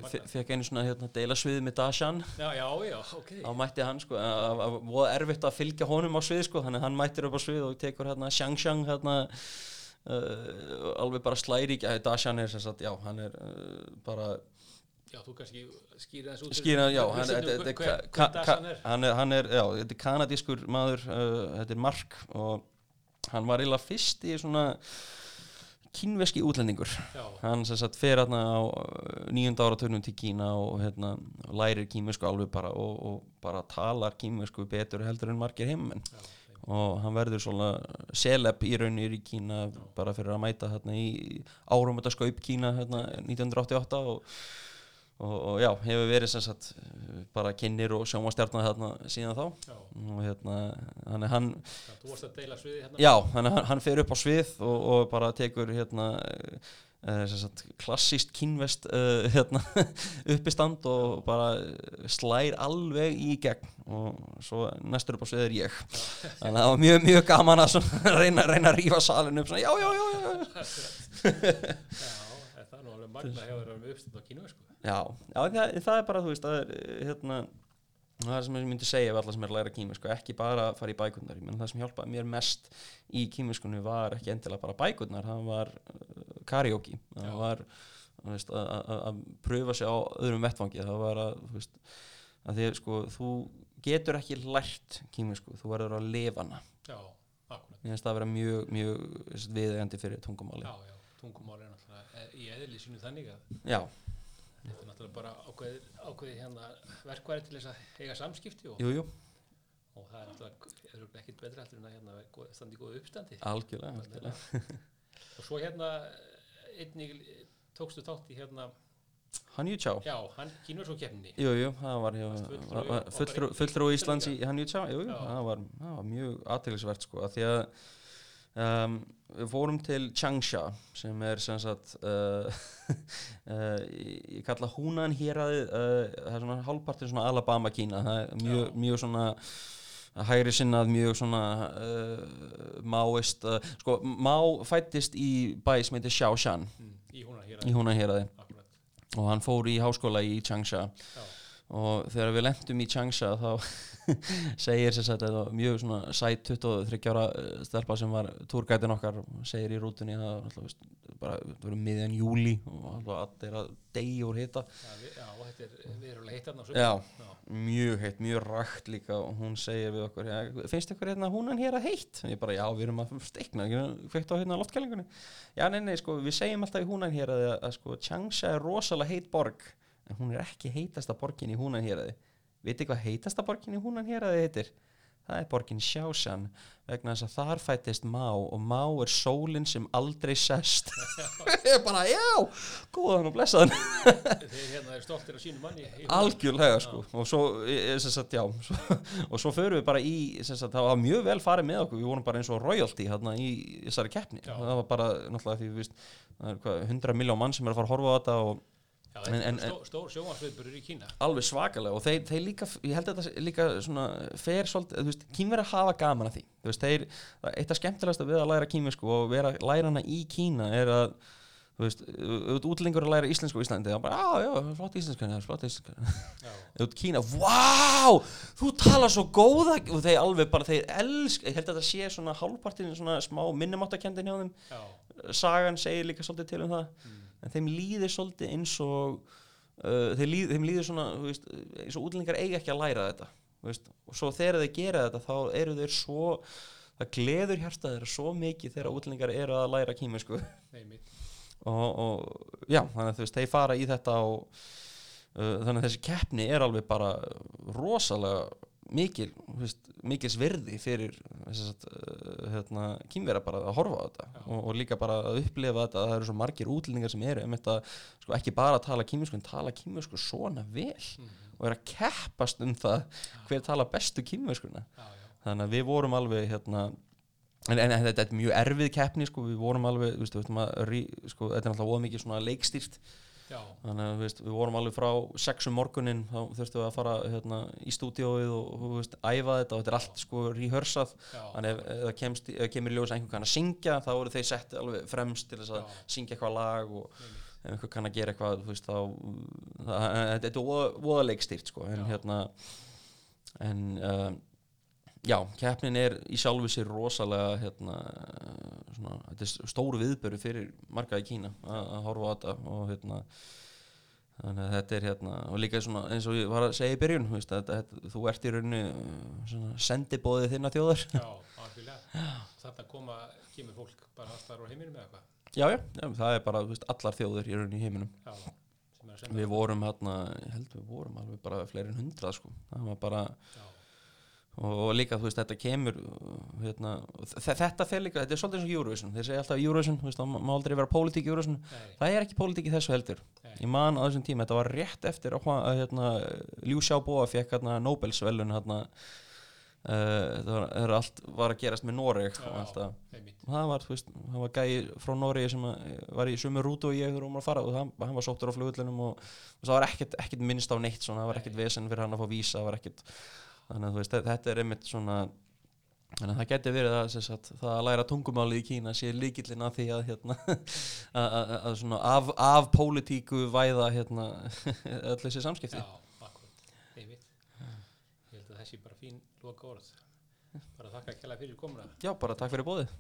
Það fekk einu svona hérna, deila svið með Dashan Já, já, já, ok. þá mætti hann sko, að að- voða erfitt að fylgja honum á svið sko, þannig að hann mættir upp á svið og tekur hérna Shang Shang hérna uh, alveg bara slæri Dashan er sem sagt, já, hann er uh, bara Já, þú kannski skýrið þessu út. skýra, já, hann, er? hann er, hann er, já, þetta er kanadískur maður, uh, þetta er Mark og hann var eiginlega fyrst í svona kínveski útlendingur. Já, hann sem sagt fer hérna á uh, nýjunda áratögnum til Kína og hérna lærir kínvesku alveg bara og, og bara talar kínvesku betur heldur en margir heimmenn já, og hann verður svona seleb í raunir í Kína bara fyrir að mæta hérna í árum þetta skaup Kína hérna 1988 og, og, og já, hefur verið sem sagt uh, bara kynir og sjónvastjarnar hérna síðan þá já. og hérna, hann er hann Já, Þú varst að deila sviði hérna. Já, hann, hann fer upp á svið og, og bara tekur hérna uh, sagt, klassíst kínvest uh, hérna, (laughs) uppistand og bara slær alveg í gegn og svo næstur upp á svið er ég (laughs) þannig að það var mjög, mjög gaman að svona (laughs) reyna, reyna að rífa salinu upp svona, já, já, já, já, Já, það er nú alveg magna hjá þér með uppstönd á kínu, sko. Já, já það, það er bara, þú veist, það er eh, hérna það er sem ég myndi segja við alla sem er að læra kýmisku ekki bara fara í bækurnar, ég menn það sem hjálpaði mér mest í kýmiskunni var ekki endilega bara bækurnar, það var uh, karaoke, það var að- pröfa sig á öðrum vettvangi, það var að þú veist, að því sko þú getur ekki lært kýmisku, þú verður að lifa hana, Já, akkurat. ég finnst það að vera mjög, mjög viðeigandi fyrir tungumáli Já, já, tungumál er náttúrulega e- í eðli sínu þannig að já, þetta er náttúrulega bara ákveðið, ákveðið hérna verkværi til þess að eiga samskipti og, jú, jú, og það er náttúrulega er ekkit betra heldur en að hérna standa í góðu uppstandi. algjörlega, algjörlega. (laughs) Og svo hérna einnig tókstu þátt í hérna, hann jú tjá já, hann kínur svo keppni. Jú, jú, það var var- fulltrú- Íslands í hann jú, jú, Já. það var, var mjög aðteglisvert sko, að því að um, við fórum til Changsha sem er sem sagt uh, uh, (laughs) ég kalla húnan héraði uh, það er svona hálfpartin svona Alabama Kína. Það er mjög, mjög svona hægri sinnað, mjög svona máist sko, Má fættist í bæ sem heitir Xiaoshan. Mm, í hér húnan héraði Akkurat, og hann fór í háskóla í Changsha. Já, og þegar við lendum í Changsha þá (laughs) segir sem sagt þetta var mjög svona sæt 23 ára eh, stelpa sem var túrgætin okkar segir í rútunni að alltaf, bara, það var miðjan júli og alltaf allir að deyja úr hita. Já, við, þetta er verulega heitt hérna á Já. já, mjög heitt, mjög rakt líka og hún segir við okkur finnst ykkur hérna húnan hér að heitt? Ég bara já við erum að steikna kveikt á hérna loftkælingunni. Já nei nei sko við segjum alltaf í húnan hér að, að sko Changsha er rosalega heit borg en hún er ekki heitasta borgin í húnan hér vitið hvað heitasta borgin í húnan hér heitir? Það er borgin Xiaoshan vegna þess að þar fættist Má og Má er sólinn sem aldrei sest. (laughs) Ég bara já góðan og blessaðan þeir hérna er stoltir af sínu manni algjörlega sko. Og svo, e, e, sagt, já, svo, og svo förum við bara í sagt, það var mjög vel farið með okkur. Við vorum bara eins og royalty hérna í þessari keppni. Já. það var bara náttúrulega því við er hvað, 100 miljón mann sem er að fara að horfa á þetta og Já, En- en- stó, stór sjónvarsviðburður í Kína. alveg svakalega og þeir, þeir líka, ég held að þetta líka svona fer svolítið, þú veist, kýmverið hafa gaman að því, þú veist, þeir, eitt af skemmtilegasta við að læra kýmversku og vera læra hana í Kína er að þú veist, útlengur að læra íslensku á Íslandi, þá bara, já, já, flott íslenskan flott íslenskan, (laughs) þú ert Kína vá, þú talar svo góða og þeir alveg bara, þeir elsk ég held að þetta sé svona hálfpartin svona smá minnumáttakendin en þeim líður svolítið eins og uh, þeim, líður, þeim líður svona veist, eins og útlendingar eiga ekki að læra þetta veist, og svo þegar þeir gera þetta þá eru þeir svo það gleður þeirra svo mikið þegar útlendingar eru að læra einmitt. og, og já, þannig að þú veist, þeir fara í þetta og uh, þannig að þessi keppni er alveg bara rosalega mikil, veist, mikils virði fyrir að uh, hérna, kýmvera bara að horfa á þetta og, og líka bara að upplifa þetta að það eru svo margir útlendingar sem eru um þetta, sko, ekki bara að tala kýmisku en tala kýmisku svona vel Mm, og er að keppast um það hver tala bestu já, þannig að við vorum alveg hérna en, en, þetta er mjög erfið keppni sko, við vorum alveg, þú veist, við að sko, þetta er alltaf óða mikið svona leikstýrt já, þannig að veist, við vorum alveg frá sexum morgunin, þá þurftum við að fara hérna, í stúdíóið og veist, æfa þetta og þetta er allt sko rehearsað þannig ef, ef það kemst, ef það kemur ljós að einhver kann að syngja, þá eru þeir sett alveg fremst til þess að Já. syngja eitthvað lag og einmitt. ef einhver kann að gera eitthvað veist, þá það, þetta er leikstýrt sko, en Já. hérna en uh, já, keppnin er í sjálfu sér rosalega hérna, svona, þetta er stóru viðböru fyrir marga í Kína að að horfa á þetta og hérna þannig að þetta er hérna og líka svona eins og ég var að segja í byrjun veist, að, þetta, þú ert í rauninu uh, svona sendibóðið þinna þjóðar. Já, (laughs) algjörlega. Þarna koma, kemur fólk bara allt þar á heiminum eða hvað? já, já, já, það er bara veist, allar þjóður í rauninu í heiminum. Já, að við vorum hérna, ég held við vorum alveg bara fleiri en hundrað sko. Það var bara Já, og, líka þú veist þetta kemur uh, hérna, þetta fer líka, þetta er svolítið eins og Eurovision. Þeir segja alltaf Eurovision, þú veist, það má- aldrei vera pólitík Eurovision, nei, það er ekki pólitík í þessu heldur. Nei, ég man á þessum tíma, þetta var rétt eftir að, hérna, Liu Xiaobo fekk hérna, Nobelsvelun hérna, uh, það var, það allt var að gerast með Noreg og allt það. það var, þú veist, það var gæi frá Noregi sem að, var í sömu rútu og ég hún var að fara og það, hann var sóttur á flugullinum og, og það var ekkert, ekkert minnst á neitt svona, það var ekkert vesen fyrir hann að fá vísa það var ekkert, þannig að þú veist, þe- þetta er einmitt svona þannig að það geti verið að, sagt, það að læra tungumálið í Kína sé líkillin að því að hérna, (laughs) að, svona af, af pólitíku væða hérna, (laughs) öll þessi samskipti Já, akkurat, einmitt. Ég held að þessi bara fín loka orð. Bara þakka kjærlega fyrir komuna. Já, bara takk fyrir bóðið